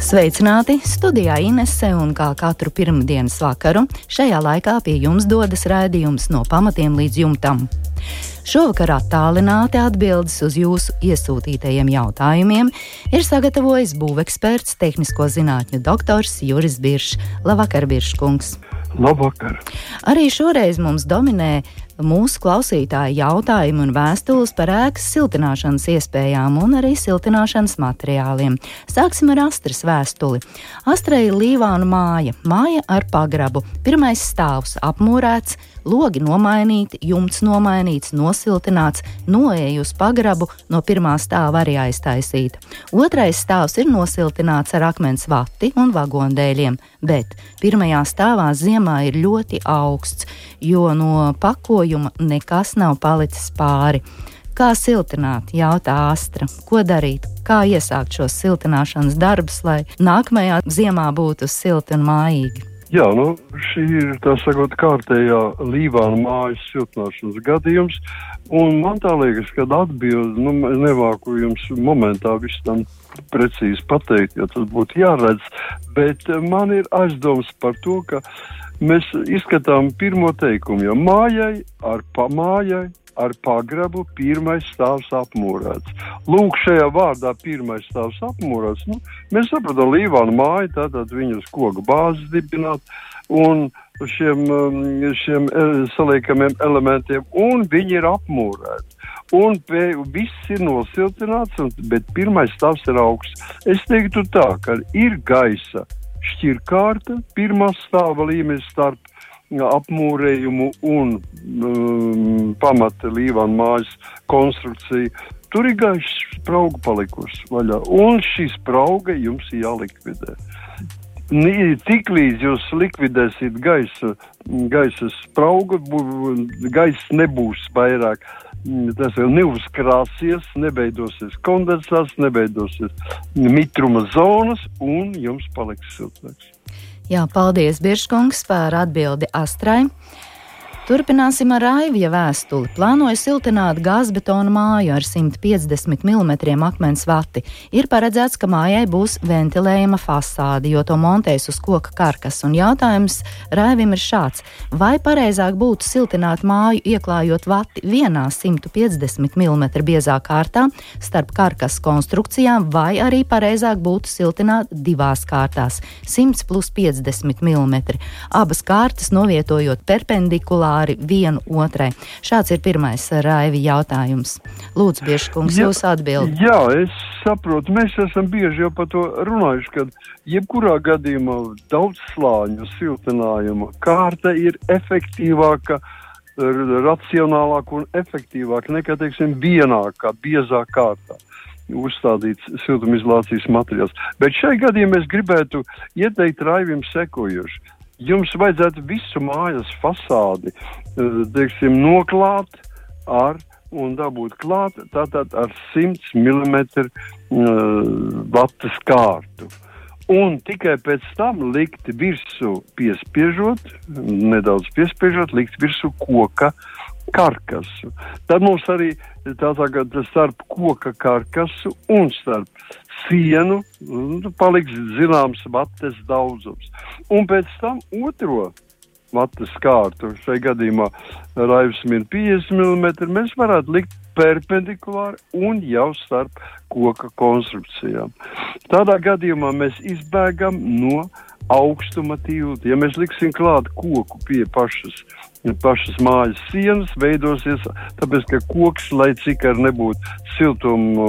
Sveicināti! Studijā Inese un kā katru pirmdienas vakaru šajā laikā pie jums dodas raidījums no pamatiem līdz jumtam. Šovakar attālināti atbildes uz jūsu iesūtītajiem jautājumiem ir sagatavojis būveksperts, tehnisko zinātņu doktors Juris Biršs. Labvakar, Birškungs! Labvakar! Arī šoreiz mums dominē mūsu klausītāju jautājumu un vēstules par ēkas siltināšanas iespējām un arī siltināšanas materiāliem. Sāksim ar Astras vēstuli. Astrai ir Līvāna māja, māja ar pagrabu. Pirmais stāvs apmūrēts, logi nomainīti, jumts nomainīts, nosiltināts, noeja uz pagrabu, no pirmā stāva arī aiztaisīta. Otrais stāvs ir nosiltināts ar akmens vati un vagondēļiem, bet pirmajā stāvā ziemā ir ļoti augsts, jo no pakojuma nekas nav palicis pāri. Kā siltināt, jautā Astra. Ko darīt? Kā iesākt šos siltināšanas darbus, lai nākamajā ziemā būtu silti un mājīgi? Jā, nu, šī ir tā sakot, kārtējā Līvāna mājas siltināšanas gadījums. Man liekas, ka atbildi, nu, nevāku jums momentā visu tam precīzi pateikt, jo tas būtu jāredz. Bet man ir aizdoms par to, ka mēs izskatām pirmo teikumu, jo mājai ar pamājai ar pagrabu pirmais stāvs apmūrēts. Lūk, šajā vārdā pirmais stāvs apmūrēts. Nu, mēs saprotam, Līvāna māja, tātad viņas koku bāzes dibināt un šiem, um, šiem e, saliekamiem elementiem, un viņi ir apmūrēti. Un pie, viss ir nosiltināts, un, bet pirmais stāvs ir augsts. Es teiktu tā, ka ir gaisa šķirkārta, pirmā stāva līmenis starp apmūrējumu un um, pamata līvāna mājas konstrukciju. Tur ir gaišs sprauga palikusi vaļā, un šī sprauga jums ir jālikvidē. Tiklīdz jūs likvidēsiet gaisa, gaisa spraugu, gaisa nebūs vairāk. Tas jau neuzkrāsies, nebeidosies kondensāts, nebeidosies mitruma zonas, un jums paliks siltāks. Jā, paldies, Biržkungs, par atbildi Astrai. Turpināsim ar Aivija vēstuli. Plānoju siltināt gāzbetona māju ar 150 mm akmens vati. Ir paredzēts, ka mājai būs ventilējama fasāde, jo to montēs uz koka karkas. Un jautājums Raivim ir šāds: vai pareizāk būtu siltināt māju, ieklājot vati vienā 150 mm biezā kārtā starp karkas konstrukcijām, vai arī pareizāk būtu siltināt divās kārtās - 100 plus 50 mm. Abas kārtas novietojot perpendikulāri pāri vienu otrai? Šāds ir pirmais raivi jautājums. Lūdzu, Bieškungs, jūs atbildat. Jā, es saprotu, mēs esam bieži jau par to runājuši, ka jebkurā gadījumā daudz slāņu siltinājuma kārta ir efektīvāka racionālāk un efektīvāk nekā, teiksim, vienā kā biezā kārtā uzstādīts siltumizolācijas materiāls. Bet šai gadījumā es gribētu ieteikt raivim sekojuši jums vajadzētu visu mājas fasādi eh, teiksim, noklāt ar un dabūt klāt tātad ar 100 mm uh, vatas kārtu. Un tikai pēc tam likt virsū piespiežot, nedaudz piespiežot, likt virsū koka karkasu. Tad mums arī tā tagad starp koka karkasu un starp sienu nu, paliks zināms vates daudzums. Un pēc tam otro vates kārtu, šai gadījumā raivs ir 50 mm, mēs varētu likt perpendikulāri un jau starp koka konstrukcijām. Tādā gadījumā mēs izbēgam no augstuma tilta. Ja mēs liksim klāt koku pie pašas pašas mājas sienas veidosies, tāpēc, ka koks, lai cik ar nebūtu siltumu,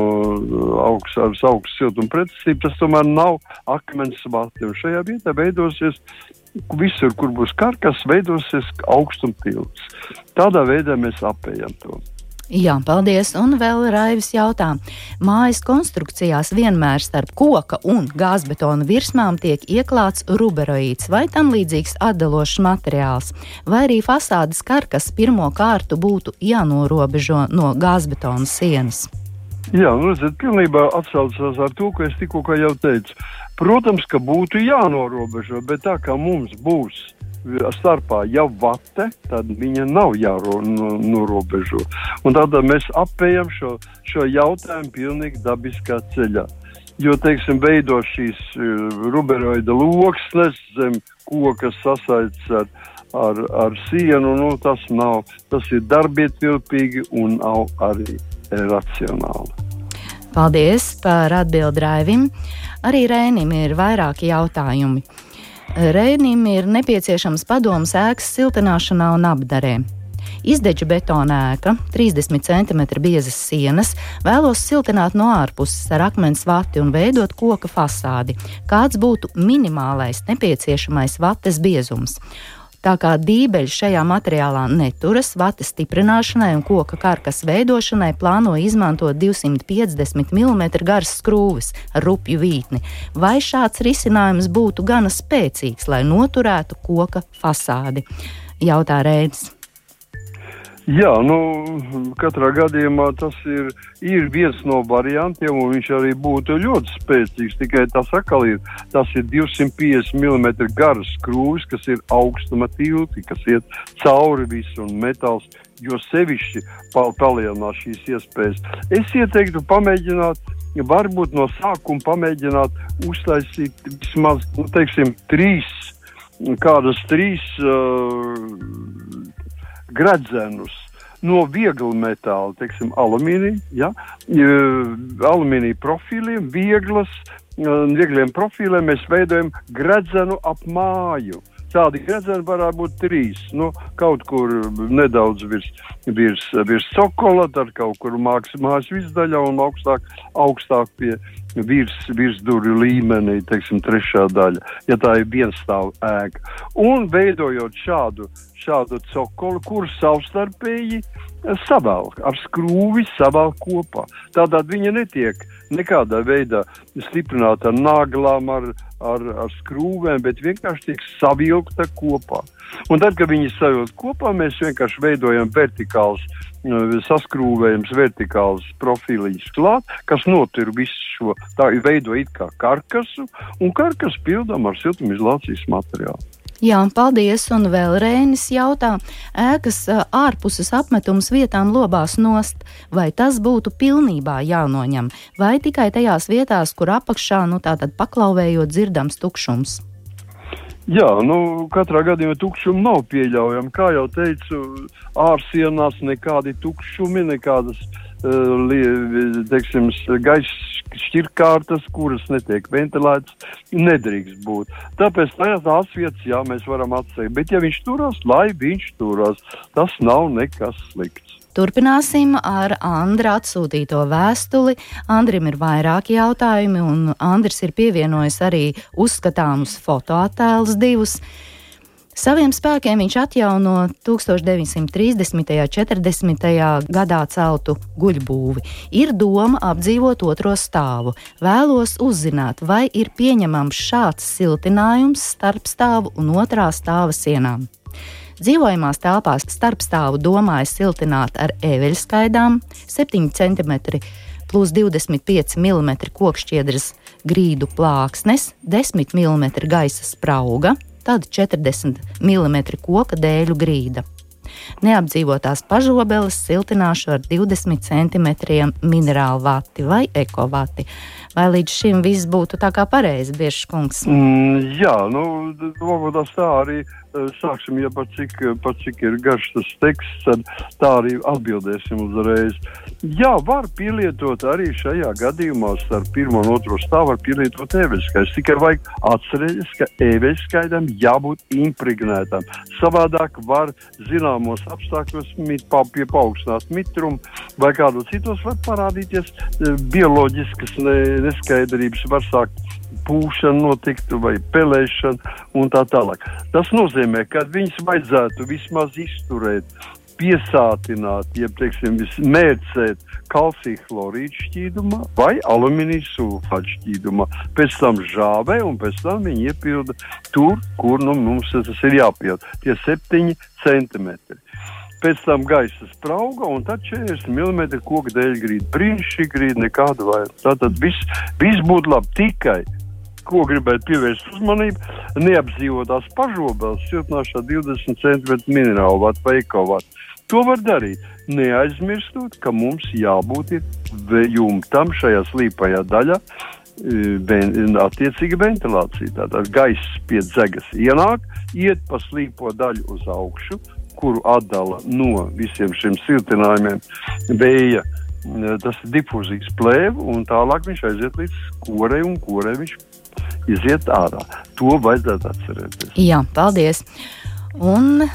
augsts, ar augstu siltumu pretestību, tas tomēr nav akmens vati. Un šajā vietā veidosies visur, kur būs karkas, veidosies augstumtilts. Tādā veidā mēs apējam to. Jā, paldies. Un vēl Raivis jautā, mājas konstrukcijās vienmēr starp koka un gāzbetona virsmām tiek ieklāts ruberoīds vai tam līdzīgs atdalošs materiāls, vai arī fasādes karkas pirmo kārtu būtu jānorobežo no gāzbetona sienas. Jā, nu, redziet, pilnībā atsaucās ar to, ko es tikko jau teicu. Protams, ka būtu jānorobežo, bet tā kā mums būs starpā jau vate, tad viņa nav jānorobežo. Un tādā mēs apējam šo, šo jautājumu pilnīgi dabiskā ceļā. Jo, teiksim, veido šīs uh, ruberoida loksnes zem koka sasaistīts ar, ar, ar sienu, nu, tas nav, tas ir darbietilpīgi un nav arī racionāli. Paldies par atbildi Raivim. Arī Rēnim ir vairāki jautājumi. Rēnim ir nepieciešams padoms ēkas siltināšanā un apdarē. Izdeču betona ēka, 30 cm biezas sienas, vēlos siltināt no ārpuses ar akmens vati un veidot koka fasādi. Kāds būtu minimālais nepieciešamais vates biezums? Tā kā dībeļi šajā materiālā neturas, vates stiprināšanai un koka karkas veidošanai plāno izmantot 250 mm garas skrūves ar rupju vītni. Vai šāds risinājums būtu gana spēcīgs, lai noturētu koka fasādi? Jautā Rēns. Jā, nu, katrā gadījumā tas ir, ir viens no variantiem, un viņš arī būtu ļoti spēcīgs. Tikai tas atkal ir, tas ir 250 mm garas skrūvis, kas ir augstuma tilti, kas iet cauri visu un metāls, jo sevišķi palielinās šīs iespējas. Es ieteiktu pamēģināt, varbūt no sākuma pamēģināt uztaisīt vismaz, nu, teiksim, trīs, kādas trīs. Uh, gredzenus no viegla metāla, teiksim, alumīnija, ja, alumīnija profiliem, vieglas, viegliem profiliem mēs veidojam gredzenu ap māju. Tādi gredzeni varētu būt trīs. Nu, kaut kur nedaudz virs, virs, virs cokola, tad kaut kur mākslas visdaļā un augstāk, augstāk pie virs, virsdurvju līmenī, teiksim, trešā daļa, ja tā ir vienstāvu ēka. Un veidojot šādu šādu cokolu, kurus savstarpēji eh, savelk ar skrūvi savelk kopā. Tādēļ viņa netiek nekādā veidā stiprināta ar naglām, ar, ar, ar skrūvēm, bet vienkārši tiek savilkta kopā. Un tad, kad viņi savilkt kopā, mēs vienkārši veidojam vertikālus, eh, saskrūvējums, vertikālus profiliņus klāt, kas notur visu šo, tā veido it kā karkasu, un karkas pildām ar siltumizolācijas materiālu. Jā, paldies. Un vēl Rēnis jautā, ēkas ārpuses apmetums vietām lobās nost, vai tas būtu pilnībā jānoņem, vai tikai tajās vietās, kur apakšā, nu tātad paklauvējot dzirdams tukšums? Jā, nu, katrā gadījumā tukšumi nav pieļaujami. Kā jau teicu, ārsienās nekādi tukšumi, nekādas teiksim, gaisa šķirkārtas, kuras netiek ventilētas, nedrīkst būt. Tāpēc tās vietas, jā, mēs varam atsekt. Bet, ja viņš turās, lai viņš turās, tas nav nekas slikts. Turpināsim ar Andra atsūtīto vēstuli. Andrim ir vairāki jautājumi, un Andris ir pievienojis arī uzskatāmus fotoattēlus divus. Saviem spēkiem viņš atjauno 1930. un 40. gadā celtu guļbūvi. Ir doma apdzīvot otro stāvu. Vēlos uzzināt, vai ir pieņemams šāds siltinājums starp stāvu un otrā stāva sienām. Dzīvojamās telpās starpstāvu domāja siltināt ar eveļskaidām, 7 cm plus 25 mm kokšķiedras grīdu plāksnes, 10 mm gaisa sprauga, tad 40 mm koka dēļu grīda. Neapdzīvotās pažobeles siltināšu ar 20 cm minerālu vati vai ekovati. Vai līdz šim viss būtu tā kā pareizi, Biešs kungs? Mm, jā, nu, varbūt tas tā arī Eh, sāksim, ja pat cik, pat cik ir garš tas teksts, tad tā arī atbildēsim uzreiz. Jā, var pielietot arī šajā gadījumā starp pirmo un otro stāvu, var pielietot eveļskaidu. Tikai vajag atcerēties, ka eveļskaidam jābūt impregnētam. Savādāk var zināmos apstākļos mit, pa, pie paaugstināt mitrumu vai kādos citos var parādīties eh, bioloģiskas ne, neskaidrības, var sākt pūšana notiktu vai pelēšana un tā tālāk. Tas nozīmē, ka viņas vajadzētu vismaz izturēt piesātināt, jeb teiksim, mērcēt kalcija chlorīdu šķīdumā vai alumīnija sulfāta šķīdumā. Pēc tam žāvē un pēc tam viņi iepilda tur, kur nu, mums tas ir jāpild. Tie septiņi centimetri. Pēc tam gaisa sprauga un tad 40 mm koku dēļ grīda. Brīnišķīgi grīda, nekāda vairs. Tātad viss, viss būtu labi tikai ko gribētu pievērst uzmanību, neapdzīvotās pažobeles siltināšanā 20 cm minerālu vatu vai ekovatu. To var darīt, neaizmirstot, ka mums jābūt jumtam šajā slīpajā daļā, e, attiecīga ventilācija. Tātad gaiss pie dzegas ienāk, iet pa slīpo daļu uz augšu, kuru atdala no visiem šiem siltinājumiem vēja. E, tas ir difūzijas plēve, un tālāk viņš aiziet līdz korei, un korei viņš iziet ārā. To vajadzētu atcerēties. Jā, paldies! Un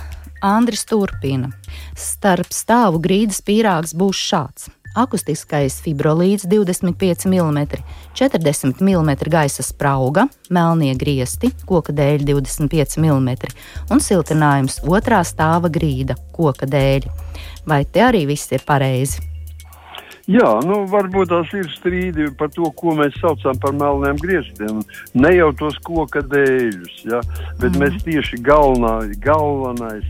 Andris turpina. Starp stāvu grīdas pīrāgs būs šāds. Akustiskais fibrolīds 25 mm, 40 mm gaisa sprauga, melnie griesti, koka dēļ 25 mm un siltinājums otrā stāva grīda, koka dēļ. Vai te arī viss ir pareizi? Jā, nu, varbūt tās ir strīdi par to, ko mēs saucam par melniem grieztiem. Ne jau tos koka dēļus, ja? bet mm. mēs tieši galvenā, galvenais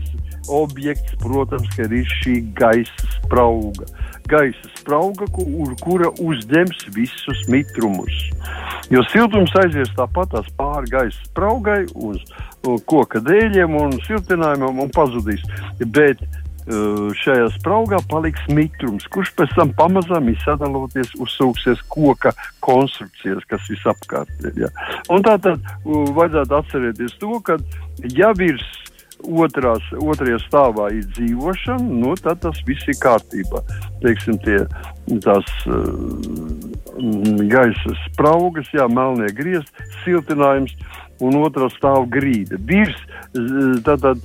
objekts, protams, ir šī gaisa sprauga. Gaisa sprauga, kur, kura uzņems visus mitrumus. Jo siltums aizies tāpat pāri gaisa spraugai, uz koka dēļiem un siltinājumam un pazudīs. Bet šajā spraugā paliks mitrums, kurš pēc tam pamazām izsadaloties uzsūksies koka konstrukcijas, kas visapkārt ir. Ja. Un tā tad uh, vajadzētu atcerēties to, ka ja virs otrās, otrajā stāvā ir dzīvošana, nu, tad tas viss ir kārtībā. Teiksim, tie, tās uh, gaisa spraugas, jā, melnie griezti, siltinājums un otrā stāva grīda. Virs, tātad,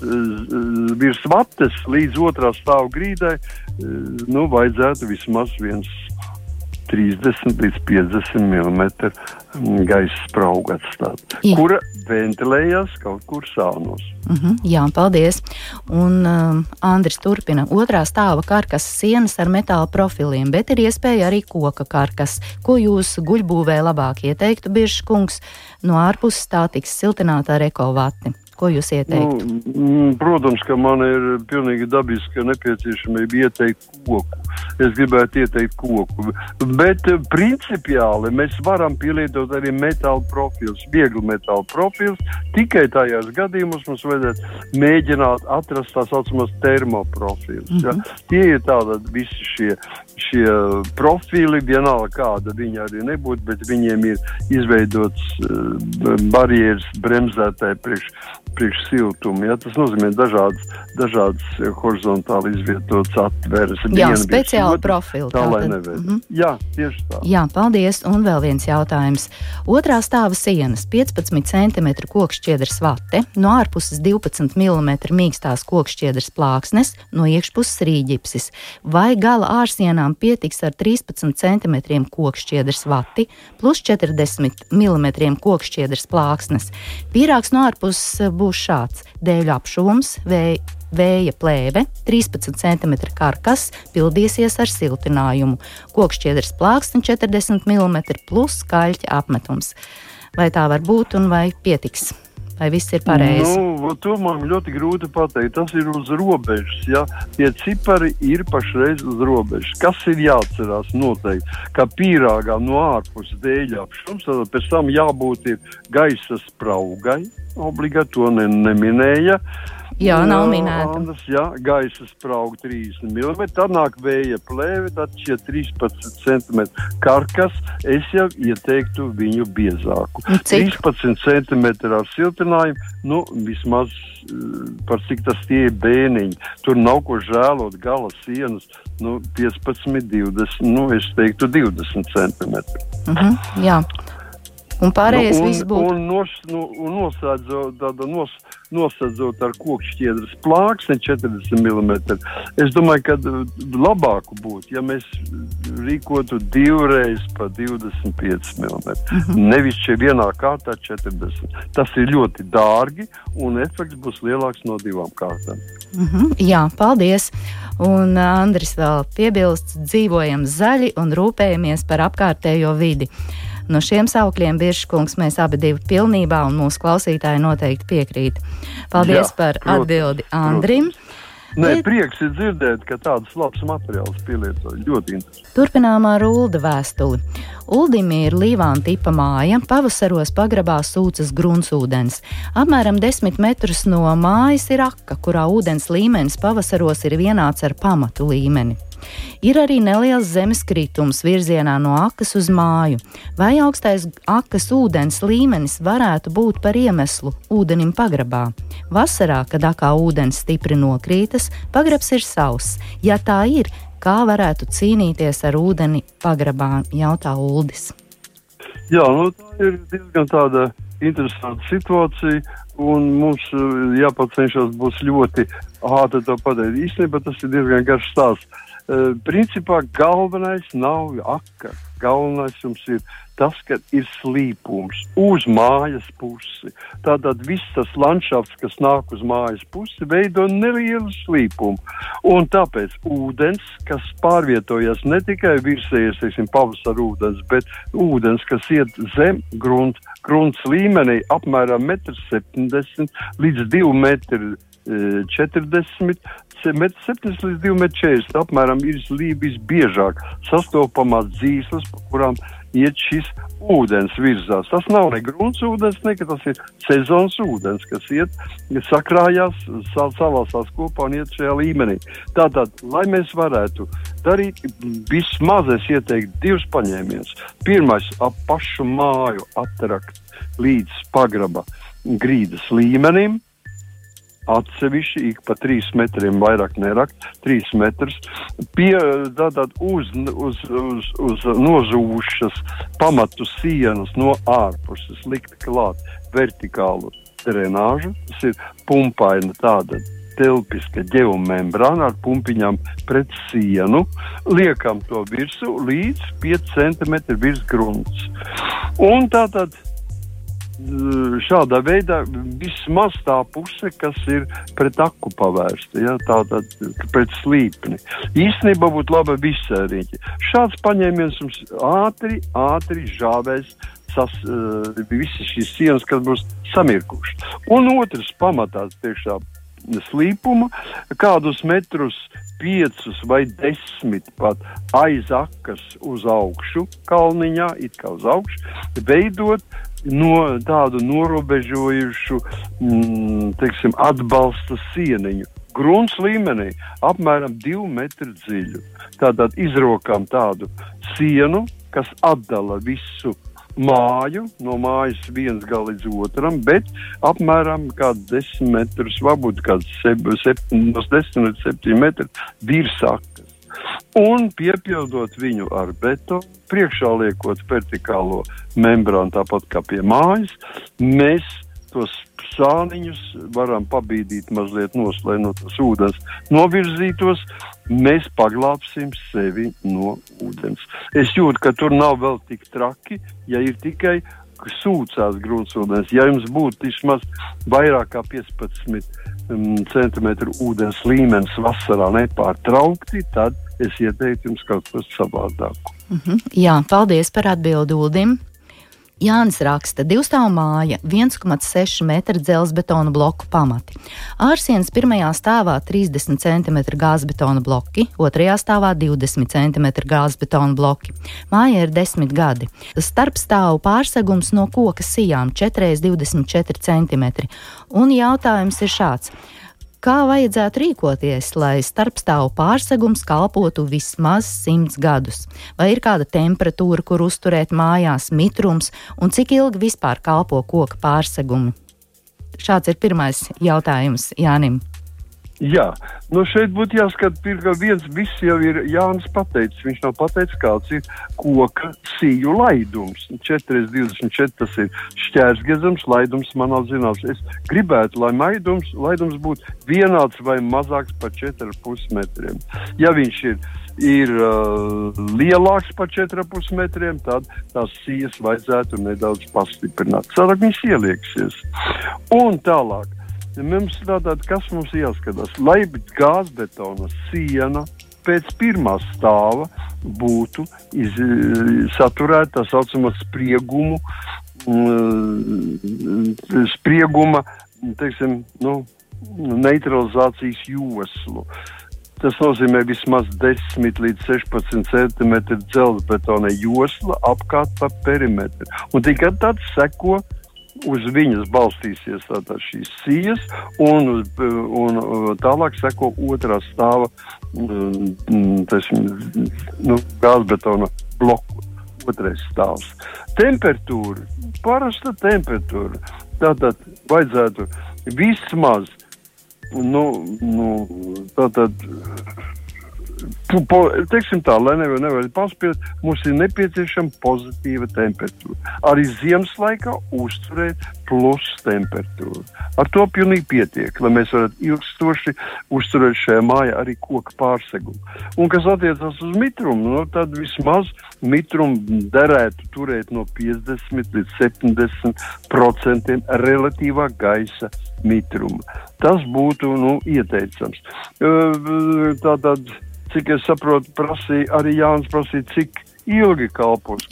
virs vates līdz otrā stāva grīdai nu, vajadzētu vismaz viens 30 līdz 50 mm gaisa spraugu atstāt, Jā. kura ventilējas kaut kur sānos. Mhm, -huh, jā, paldies. Un um, Andris turpina. Otrā stāva karkas sienas ar metāla profiliem, bet ir iespēja arī koka karkas. Ko jūs guļbūvē labāk ieteiktu, Biržs kungs? No ārpuses tā tiks siltināta ar ekovati. Ko jūs ieteiktu? Nu, protams, ka man ir pilnīgi dabiska nepieciešamība ieteikt koku. Es gribētu ieteikt koku. Bet eh, principiāli mēs varam pielietot arī metāla profils, vieglu metāla profils. Tikai tajās gadījumos mums vajadzētu mēģināt atrast tā saucamos termoprofils. Mm -hmm. ja? Mhm. Tie ir tādi visi šie, šie profili, vienalga kāda viņi arī nebūtu, bet viņiem ir izveidots uh, barjeras bremzētāji priekš priekš siltumu. Ja? Tas nozīmē dažādas, dažādas horizontāli izvietotas atveres. Jā, speciāli profili. Tā, lai nevērt. Mm -hmm. Jā, tieši tā. Jā, paldies. Un vēl viens jautājums. Otrā stāva sienas 15 cm kokšķiedras vate, no ārpuses 12 mm mīkstās kokšķiedras plāksnes, no iekšpuses rīģipsis. Vai gala ārsienām pietiks ar 13 cm kokšķiedras vati plus 40 mm kokšķiedras plāksnes? Pīrāgs no ārpuses būs šāds - dēļu apšuvums, vēja, vēja plēve, 13 cm karkas pildīsies ar siltinājumu, kokšķiedras plāksne 40 mm plus skaļķa apmetums. Vai tā var būt un vai pietiks? Vai viss ir pareizi? Nu, to man ļoti grūti pateikt. Tas ir uz robežas. Ja? Tie cipari ir pašreiz uz robežas. Kas ir jāatcerās noteikti? Ka pīrāgā no ārpuses dēļ apšums, tad pēc tam jābūt gaisa spraugai. Obligāti to ne, neminēja. Uh, Jā, nav minēta. Andas, jā, gaisa sprauga 30 mm, tad nāk vēja plēve, tad šie 13 cm karkas, es jau ieteiktu viņu biezāku. Nu, cik? 13 cm ar siltinājumu, nu, vismaz eh, par cik tas tie ir bēniņi. Tur nav ko žēlot gala sienas, nu, 15, 20, nu, es teiktu 20 cm. Uh -huh, jā. Un pārējais nu, viss būtu. Un, nos, nu, un nosēdzot, nos, nosēdzot ar kokšķiedras plāksni 40 mm. Es domāju, ka uh, labāk būtu, ja mēs rīkotu divreiz pa 25 mm. Mm -hmm. Nevis šeit vienā kārtā 40. Tas ir ļoti dārgi un efekts būs lielāks no divām kārtām. Mm -hmm. Jā, paldies! Un uh, Andris vēl piebilst, dzīvojam zaļi un rūpējamies par apkārtējo vidi. No šiem saukļiem Biržkungs mēs abi divi pilnībā un mūsu klausītāji noteikti piekrīt. Paldies Jā, par protams, atbildi Andrim. Protams. Nē, Bet... prieks ir dzirdēt, ka tādas labas materiālus pielieto. Ļoti interesanti. Turpinām ar Ulda vēstuli. Uldim ir līvāna tipa māja, pavasaros pagrabā sūcas gruntsūdens. Apmēram 10 metrus no mājas ir aka, kurā ūdens līmenis pavasaros ir vienāds ar pamatu līmeni. Ir arī neliels zemeskritums virzienā no akas uz māju. Vai augstais akas ūdens līmenis varētu būt par iemeslu ūdenim pagrabā? Vasarā, kad akā ūdens stipri nokrītas, pagrabs ir sauss. Ja tā ir, kā varētu cīnīties ar ūdeni pagrabā, jautā Uldis. Jā, nu, tā ir diezgan tāda interesanta situācija, un mums uh, jāpacenšas būs ļoti ātri to padarīt. Īstenībā tas ir diezgan garš stāsts. Uh, principā galvenais nav aka. Galvenais jums ir tas, ka ir slīpums uz mājas pusi. Tātad viss tas landšafts, kas nāk uz mājas pusi, veido nelielu slīpumu. Un tāpēc ūdens, kas pārvietojas ne tikai virsējas, teiksim, pavasara ūdens, bet ūdens, kas iet zem grunts, grunts līmenī apmēram 1,70 m līdz 2 m. 40 70 līdz 2,40 m apmēram ir visbiežāk sastopamās dzīslas, pa kurām iet šis ūdens virzās. Tas nav ne grunts ūdens, ne tas ir sezonas ūdens, kas iet, sakrājās, salasās kopā un iet šajā līmenī. Tātad, lai mēs varētu darīt, vismaz es ieteiktu divus paņēmienus. Pirmais ap pašu māju atrakt līdz pagraba grīdas līmenim, atsevišķi, ik pa trīs metriem vairāk nerakt, trīs metrus, pie, tātad uz, uz, uz, uz nozūšas pamatu sienas no ārpuses likt klāt vertikālu drenāžu, tas ir pumpaina tāda telpiska ģeomembrāna ar pumpiņām pret sienu, liekam to virsū līdz 5 cm virs grunts. Un tātad šādā veidā vismaz tā puse, kas ir pret aku pavērsta, ja, tātad pret slīpni. Īstenībā būtu laba visēriņķi. Šāds paņēmiens mums ātri, ātri žāvēs sas, uh, visas šīs sienas, kas būs samirkušas. Un otrs pamatā tiešām slīpuma, kādus metrus, piecus vai desmit pat aiz akas uz augšu, kalniņā, it kā uz augšu, veidot no tādu norobežojušu mm, teiksim, atbalsta sieniņu. Grunts līmenī apmēram 2 metru dziļu. Tātad izrokām tādu sienu, kas atdala visu māju, no mājas viens gala līdz otram, bet apmēram 10 metrus, varbūt kāds 7, no 10 līdz 7 metri virsākas. Un piepildot viņu ar betonu, priekšā liekot vertikālo membrānu, tāpat kā pie mājas, mēs tos sāniņus varam pabīdīt mazliet nos, lai no tas ūdens novirzītos, mēs paglābsim sevi no ūdens. Es jūtu, ka tur nav vēl tik traki, ja ir tikai sūcās gruntsūdens. Ja jums būtu vismaz vairāk kā 15 um, cm ūdens līmenis vasarā nepārtraukti, tad es ieteiktu jums kaut ko savādāku. Mm -hmm. Jā, paldies par atbildi Uldim. Jānis raksta, divstāvu māja, 1,6 metru dzelzbetona bloku pamati. Ārsienas pirmajā stāvā 30 cm gāzbetona bloki, otrajā stāvā 20 cm gāzbetona bloki. Māja ir 10 gadi. Starpstāvu pārsegums no koka sijām 4,24 cm. Un jautājums ir šāds. Kā vajadzētu rīkoties, lai starpstāvu pārsegums kalpotu vismaz 100 gadus? Vai ir kāda temperatūra, kur uzturēt mājās, mitrums un cik ilgi vispār kalpo koka pārsegumi? Šāds ir pirmais jautājums Jānim. Jā, nu šeit būtu jāskatās, ka viens viss jau ir Jānis pateicis. Viņš nav pateicis, kāds ir koka sīju laidums. 4,24 tas ir šķērsgezams, laidums man nav zināms. Es gribētu, lai maidums, laidums būtu vienāds vai mazāks par 4,5 metriem. Ja viņš ir, ir uh, lielāks par 4,5 metriem, tad tās sijas vajadzētu nedaudz pastiprināt. Cerāk viņš ielieksies. Un tālāk Mums tātad, kas mums jāskatās, lai gāzbetona siena pēc pirmā stāva būtu iz, saturēta tā saucamā spriegumu, mm, sprieguma, teiksim, nu, neutralizācijas joslu. Tas nozīmē vismaz 10 līdz 16 cm dzelzbetona josla apkārt pa perimetru. Un tikai tad seko uz viņas balstīsies tātad šīs sijas, un, un tālāk seko otrā stāva mm, tasim, nu, gāzbetona bloku. Otrais stāvs. Temperatūra, parasta temperatūra. Tātad vajadzētu vismaz, nu, nu tātad po, teiksim tā, lai nevar, nevar paspiest, mums ir nepieciešama pozitīva temperatūra. Arī ziemas laikā uzturēt plus temperatūru. Ar to pilnīgi pietiek, lai mēs varētu ilgstoši uzturēt šajā mājā arī koku pārsegumu. Un kas attiecas uz mitrumu, no, tad vismaz mitrumu derētu turēt no 50 līdz 70 procentiem relatīvā gaisa mitruma. Tas būtu nu, ieteicams. Tātad cik es saprotu, prasīja arī Jānis prasīja, cik ilgi kalpos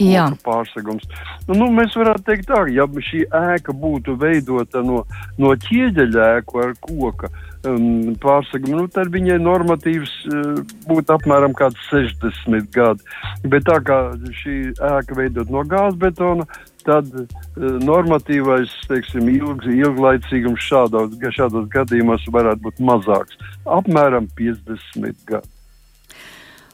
pārsegums. Nu, nu, mēs varētu teikt tā, ja šī ēka būtu veidota no, no ķieģeļa ēku ar koka um, pārsegumu, nu, tad viņai normatīvs uh, būtu apmēram kāds 60 gadi. Bet tā kā šī ēka veidot no gāzbetona, tad uh, normatīvais, teiksim, ilg, ilglaicīgums šādos, šādos gadījumos varētu būt mazāks - apmēram 50 gadi.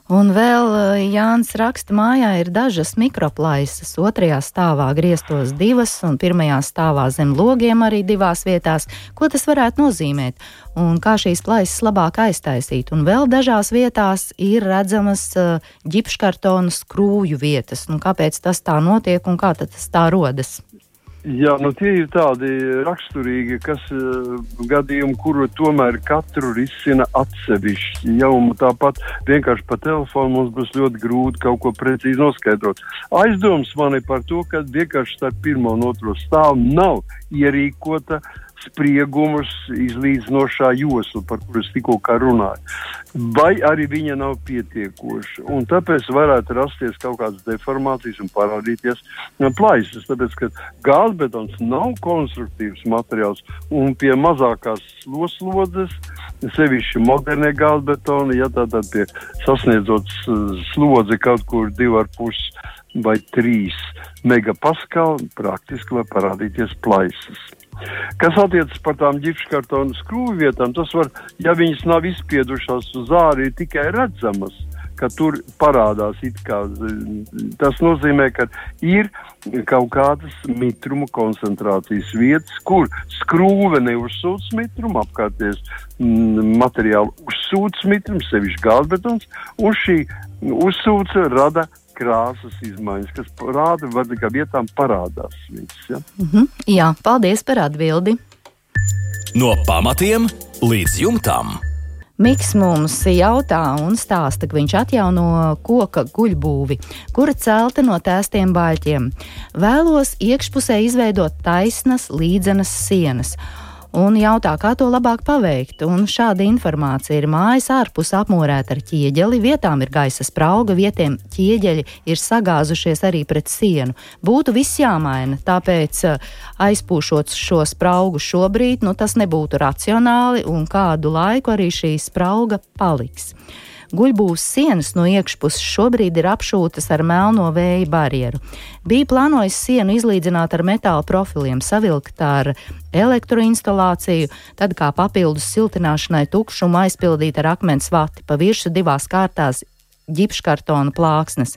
Un vēl eh, Jānis raksta, mājā ir dažas mikroplaisas. Otrajā stāvā grieztos divas, un pirmajā stāvā zem logiem arī divās vietās. Ko tas varētu nozīmēt? Un kā šīs plaisas labāk aiztaisīt? Un vēl dažās vietās ir redzamas uh, ģipškartona skrūju vietas. Nu, kāpēc tas tā notiek un kā tas tā rodas? Jā, nu tie ir tādi raksturīgi, kas uh, gadījumi, kuru tomēr katru risina atsevišķi. Jau tāpat vienkārši pa telefonu mums būs ļoti grūti kaut ko precīzi noskaidrot. Aizdoms man ir par to, ka vienkārši starp pirmo un otro stāvu nav ierīkota uh, spriegumus izlīdzinošā josla, par kuru es tikko runāju. Vai arī viņa nav pietiekoša. Un tāpēc varētu rasties kaut kādas deformācijas un parādīties plaisas. Tāpēc, ka gāzbetons nav konstruktīvs materiāls un pie mazākās sloslodzes, sevišķi modernie gāzbetoni, ja tātad pie sasniedzot slodzi kaut kur 2,5 vai 3 megapaskali, praktiski var parādīties plaisas. Kas attiecas par tām ģipškartonu skrūvju vietām, tas var, ja viņas nav izspiedušās uz ārī, tikai redzamas, tur parādās kā. Tas nozīmē, ka ir kaut kādas mitruma koncentrācijas vietas, kur skrūve neuzsūc mitrumu, apkārtējais mm, materiāli uzsūc mitrumu, sevišķi gāzbetons, un šī uzsūce rada krāsas izmaiņas, kas rāda, ka vietām parādās viņas. Ja? Mm -hmm. Jā, paldies par atbildi. No pamatiem līdz jumtam. Miks mums jautā un stāsta, ka viņš atjauno koka guļbūvi, kura celta no tēstiem baļķiem. Vēlos iekšpusē izveidot taisnas, līdzenas sienas un jautā, kā to labāk paveikt. Un šāda informācija ir mājas ārpus apmūrēta ar ķieģeli, vietām ir gaisa sprauga, vietiem ķieģeļi ir sagāzušies arī pret sienu. Būtu viss jāmaina, tāpēc eh, aizpūšot šo spraugu šobrīd, nu, tas nebūtu racionāli un kādu laiku arī šī sprauga paliks. Guļbūvas sienas no iekšpuses šobrīd ir apšūtas ar melno vēja barjeru. Bija plānojis sienu izlīdzināt ar metāla profiliem, savilkt ar elektroinstalāciju, tad kā papildus siltināšanai tukšumu aizpildīt ar akmens vati pa virsmu divās kārtās ģipškartona plāksnes.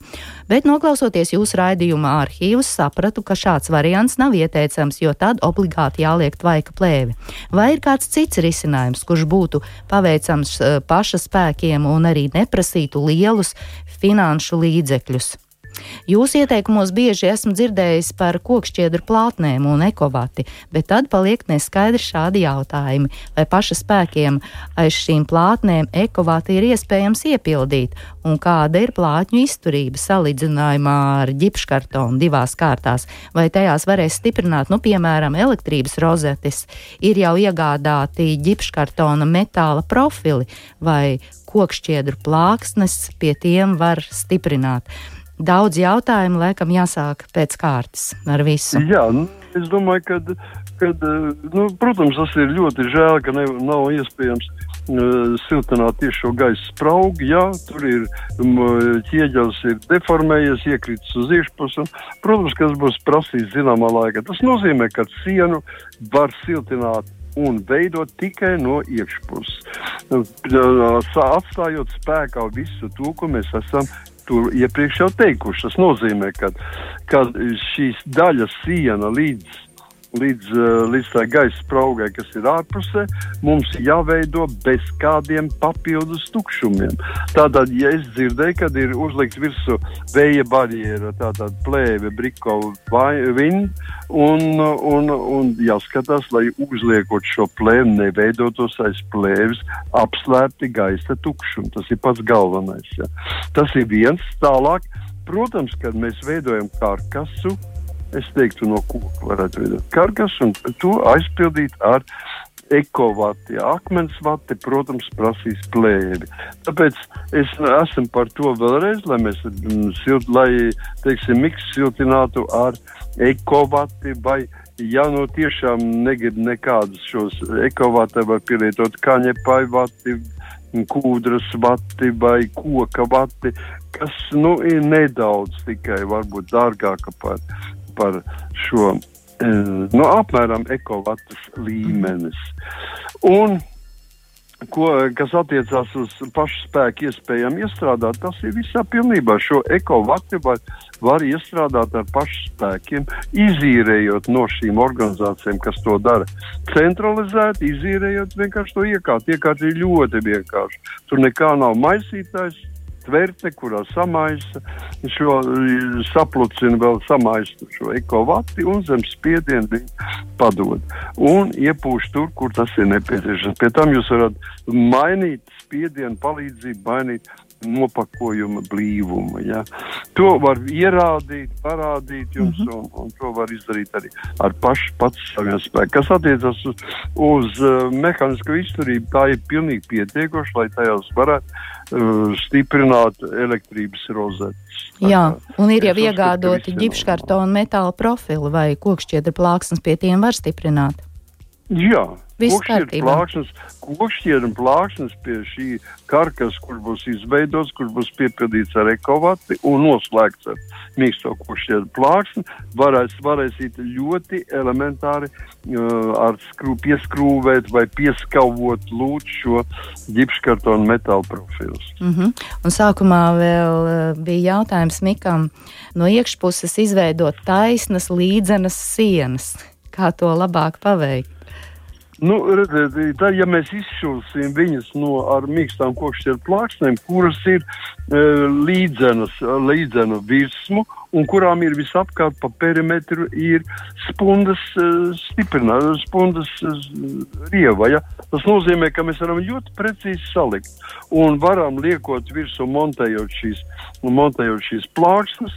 Bet, noklausoties jūsu raidījuma arhīvus, sapratu, ka šāds variants nav ieteicams, jo tad obligāti jāliek tvaika plēvi. Vai ir kāds cits risinājums, kurš būtu paveicams uh, paša spēkiem un arī neprasītu lielus finanšu līdzekļus? Jūsu ieteikumos bieži esmu dzirdējis par kokšķiedru plātnēm un ekovati, bet tad paliek neskaidri šādi jautājumi, vai paša spēkiem aiz šīm plātnēm ekovati ir iespējams iepildīt, un kāda ir plātņu izturība salīdzinājumā ar ģipškartonu divās kārtās, vai tajās varēs stiprināt, nu, piemēram, elektrības rozetes, ir jau iegādāti ģipškartona metāla profili vai kokšķiedru plāksnes, pie tiem var stiprināt daudz jautājumu, laikam jāsāk pēc kārtas ar visu. Jā, nu, es domāju, ka, kad, nu, protams, tas ir ļoti žēl, ka ne, nav iespējams uh, siltināt tieši šo gaisa spraugu. Jā, tur ir ķieģelis, ir deformējies, iekritis uz iekšpusi. Protams, ka tas būs prasīts zināmā laikā. Tas nozīmē, ka sienu var siltināt un veidot tikai no iekšpuses. Atstājot spēkā visu to, ko mēs esam tur iepriekš jau teikuši. Tas nozīmē, ka šīs daļas siena līdz līdz, eh, līdz tā gaisa spraugai, kas ir ārpusē, mums jāveido bez kādiem papildus tukšumiem. Tātad, ja es dzirdēju, kad ir uzlikts virsū vēja barjera, tātad plēve, briko, viņa, un, un, un jāskatās, lai uzliekot šo plēvi, neveidotos aiz plēves apslēpti gaisa tukšumi. Tas ir pats galvenais. Ja. Tas ir viens tālāk. Protams, kad mēs veidojam karkasu, es teiktu, no koka varētu veidot karkas un to aizpildīt ar ekovati. Akmens vati, protams, prasīs plēvi. Tāpēc es esmu par to vēlreiz, lai mēs, mm, silt, lai, teiksim, miks siltinātu ar ekovati vai ja nu tiešām negrib nekādus šos ekovati vai pielietot kaņepai vati, kūdras vati vai koka vati, kas, nu, ir nedaudz tikai varbūt dārgāka par par šo no apmēram ekovatas līmenis. Un, ko, kas attiecās uz pašu spēku iespējām iestrādāt, tas ir visā pilnībā. Šo ekovati var, var iestrādāt ar pašu spēkiem, izīrējot no šīm organizācijām, kas to dara. Centralizēti, izīrējot vienkārši to iekārtu. Iekārta ir ļoti vienkārša. Tur nekā nav maisītājs tverte, kurā samaisa šo saplucina vēl samaisa šo ekovati un zem spiedienu padod. Un iepūš tur, kur tas ir nepieciešams. Pie tam jūs varat mainīt spiedienu palīdzību, mainīt nopakojuma blīvumu. Ja. To var ierādīt, parādīt jums, mm -hmm. un, un to var izdarīt arī ar pašu pats saviem spēkiem. Kas attiecas uz, uz uh, mehānisko izturību, tā ir pilnīgi pietiekoša, lai tajās varētu stiprināt elektrības rozetes. Jā, un ir jau iegādoti ģipškartona metāla profili vai kokšķiedra plāksnes pie tiem var stiprināt. Jā, Kokšķieru plāksnes, kokšķieru plāksnes pie šī karkas, kur būs izveidots, kur būs piepildīts ar ekovati un noslēgts ar mīksto kokšķieru plāksni, varēs, varēsīt ļoti elementāri uh, ar skrū, pieskrūvēt vai pieskavot lūt šo ģipškartonu metāla profilus. Mm -hmm. Un sākumā vēl uh, bija jautājums Mikam no iekšpuses izveidot taisnas līdzenas sienas. Kā to labāk paveikt? Nu, redziet, tad, ja mēs izšūsim viņas no ar mīkstām kokšķieru plāksnēm, kuras ir e, līdzenas, līdzenu virsmu un kurām ir visapkārt pa perimetru ir spundas e, stiprināta, spundas e, rieva. Ja? Tas nozīmē, ka mēs varam ļoti precīzi salikt un varam liekot virsmu montējot šīs, montējot šīs plāksnes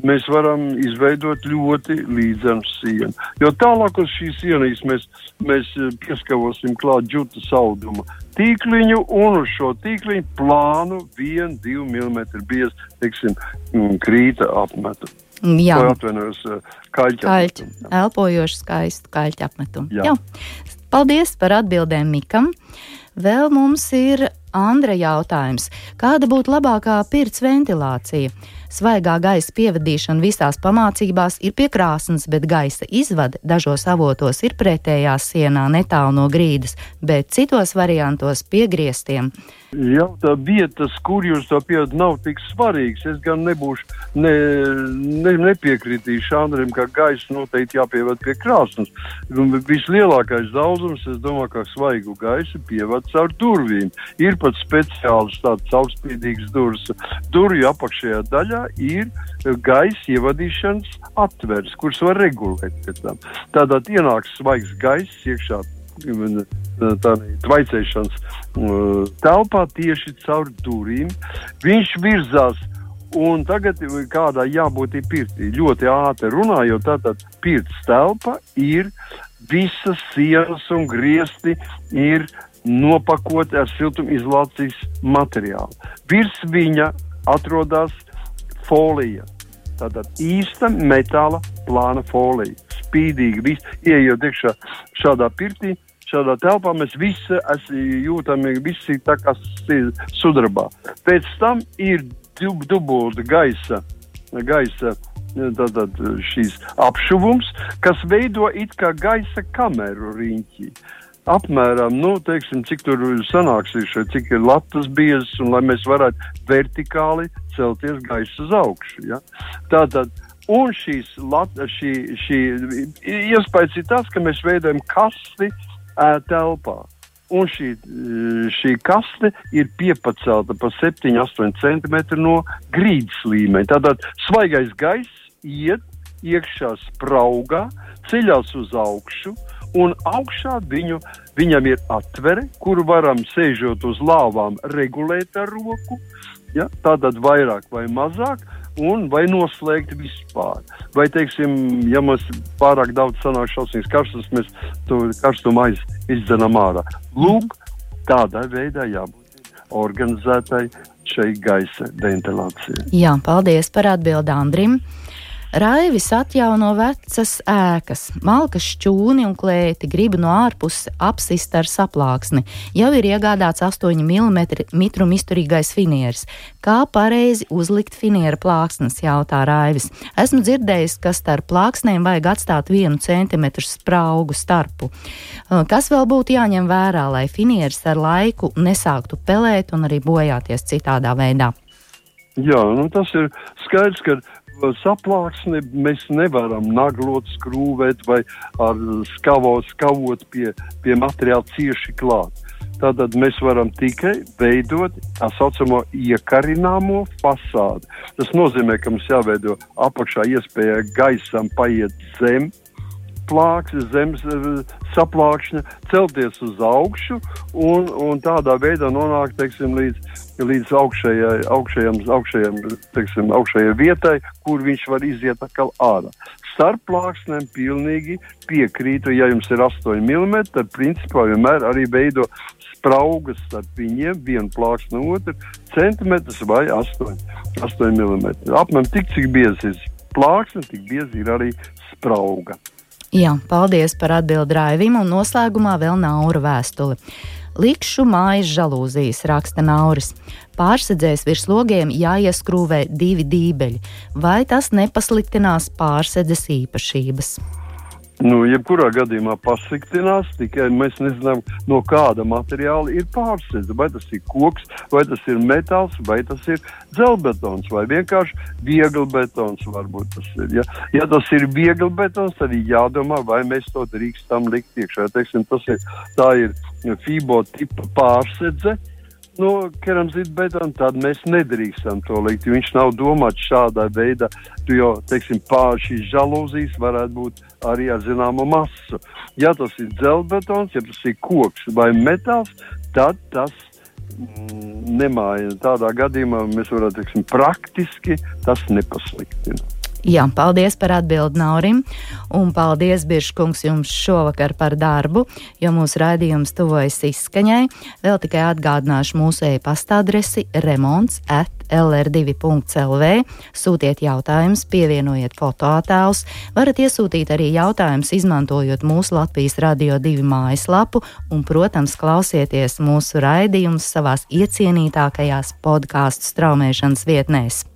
mēs varam izveidot ļoti līdzenu sienu. Jo tālāk uz šīs sienas mēs, mēs eh, pieskavosim klāt džuta saudumu tīkliņu un uz šo tīkliņu plānu 1-2 mm biezu, teiksim, mm, krīta apmetu. Jā, atvainojos, eh, kaļķa. Kaļķi, elpojoši skaistu kaļķa apmetumu. Jā. Jā. Paldies par atbildēm Mikam. Vēl mums ir Andra jautājums. Kāda būtu labākā pirts ventilācija? Svaigā gaisa pievadīšana visās pamācībās ir pie krāsnes, bet gaisa izvade dažos avotos ir pretējā sienā netālu no grīdas, bet citos variantos pie griestiem. Jā, tā vietas, kur jūs to pieaugat, nav tik svarīgs. Es gan nebūšu, ne, ne, nepiekritīšu Andriem, ka gaisa noteikti jāpievad pie krāsnes. Vislielākais daudzums, es domāju, ka svaigu gaisu pievad caur durvīm. Ir pat speciāls tāds caurspīdīgs durvis. Durvju apakšējā daļā ir gaisa ievadīšanas atveres, kuras var regulēt. Tātad ienāks svaigs gaiss iekšā tvaicēšanas uh, telpā tieši caur durvīm. Viņš virzās. Un tagad kādai jābūt pirtī. Ļoti ātri runājot, tātad pirts telpa ir visas sienas un griesti ir nopakoti ar siltumizolācijas materiālu. Virs viņa atrodas folija. Tātad īsta metāla plāna folija. Spīdīgi, viss ieejot iekšā šādā pirtī, šādā telpā mēs visi jūtam, visi tā kā sudrabā. Pēc tam ir dub, dubulta gaisa, gaisa tātad šīs apšuvums, kas veido it kā gaisa kameru riņķi. Apmēram, nu, teiksim, cik tur sanāks, šeit, cik ir latas biezas, un lai mēs varētu vertikāli celties gaisa uz augšu. Ja? Tātad, un šīs, lat, šī, šī iespējas ir tas, ka mēs veidojam kasti, uh, telpā. Un šī, šī kaste ir piepacelta pa 7-8 cm no grīdas līmeņa. Tātad svaigais gaiss iet iekšā spraugā, ceļās uz augšu, un augšā viņu, viņam ir atvere, kuru varam sēžot uz lāvām regulēt ar roku. Ja? Tātad vairāk vai mazāk, un vai noslēgt vispār. Vai, teiksim, ja mums pārāk daudz sanāk šausmīgs karstums, mēs to karstumu aiz, izdzenam ārā. Lūk, tādā veidā jābūt organizētai šai gaisa ventilācijai. Jā, paldies par atbildi Andrim. Raivis atjauno vecas ēkas, malkas šķūni un klēti, grib no ārpuses apsist ar saplāksni. Jau ir iegādāts 8 mm mitruma izturīgais finieris. Kā pareizi uzlikt finiera plāksnes, jautā Raivis. Esmu dzirdējis, ka starp plāksnēm vajag atstāt vienu centimetru spraugu starpu. Kas vēl būtu jāņem vērā, lai finieris ar laiku nesāktu pelēt un arī bojāties citādā veidā? Jā, nu tas ir skaidrs, ka saplāksni mēs nevaram naglot, skrūvēt vai skavo, skavot pie, pie materiāla cieši klāt. Tātad mēs varam tikai veidot tā saucamo iekarināmo fasādi. Tas nozīmē, ka mums jāveido apakšā iespēja gaisam paiet zem plāksne, zemes saplākšņa, celties uz augšu un, un tādā veidā nonākt teiksim, līdz, līdz augšējai, augšējam, augšējam, teiksim, augšējai vietai, kur viņš var iziet atkal ārā. Starp plāksnēm pilnīgi piekrītu, ja jums ir 8 mm, tad principā vienmēr arī veido spraugas starp viņiem, viena plāksne otras, centimetrs vai 8, 8 mm. Apmēram tik, cik biezi ir plāksne, tik biezi ir arī sprauga. Jā, paldies par atbildi Raivim, un noslēgumā vēl Naura vēstuli. Likšu mājas žalūzijas, raksta Nauris. Pārsedzēs virs logiem jāieskrūvē divi dībeļi, vai tas nepasliktinās pārsedzes īpašības? Nu, jebkurā gadījumā pasliktinās, tikai mēs nezinām, no kāda materiāla ir pārsēdz. Vai tas ir koks, vai tas ir metāls, vai tas ir dzelzbetons, vai vienkārši viegli betons. Tas ir, ja? ja tas ir viegli betons, tad ir jādomā, vai mēs to drīkstam likt iekšā. Teiksim, ir, tā ir FIBO tipa pārsēdze no keramzītbetona, tad mēs nedrīkstam to likt. Viņš nav domāts šādā veidā, jo, teiksim, pār šīs žalūzijas varētu būt arī ar zināmu masu. Ja tas ir dzelzbetons, ja tas ir koks vai metāls, tad tas mm, nemaina. Tādā gadījumā mēs varētu, teiksim, praktiski tas nepasliktina. Jā, paldies par atbildi Naurim, un paldies, Biržkungs, jums šovakar par darbu, jo mūsu raidījums tuvojas izskaņai. Vēl tikai atgādināšu mūsu e-pasta adresi remonts at lr2.lv. Sūtiet jautājumus, pievienojiet fotoattēlus. Varat iesūtīt arī jautājumus, izmantojot mūsu Latvijas Radio 2 mājaslapu, un, protams, klausieties mūsu raidījumus savās iecienītākajās podkāstu straumēšanas vietnēs.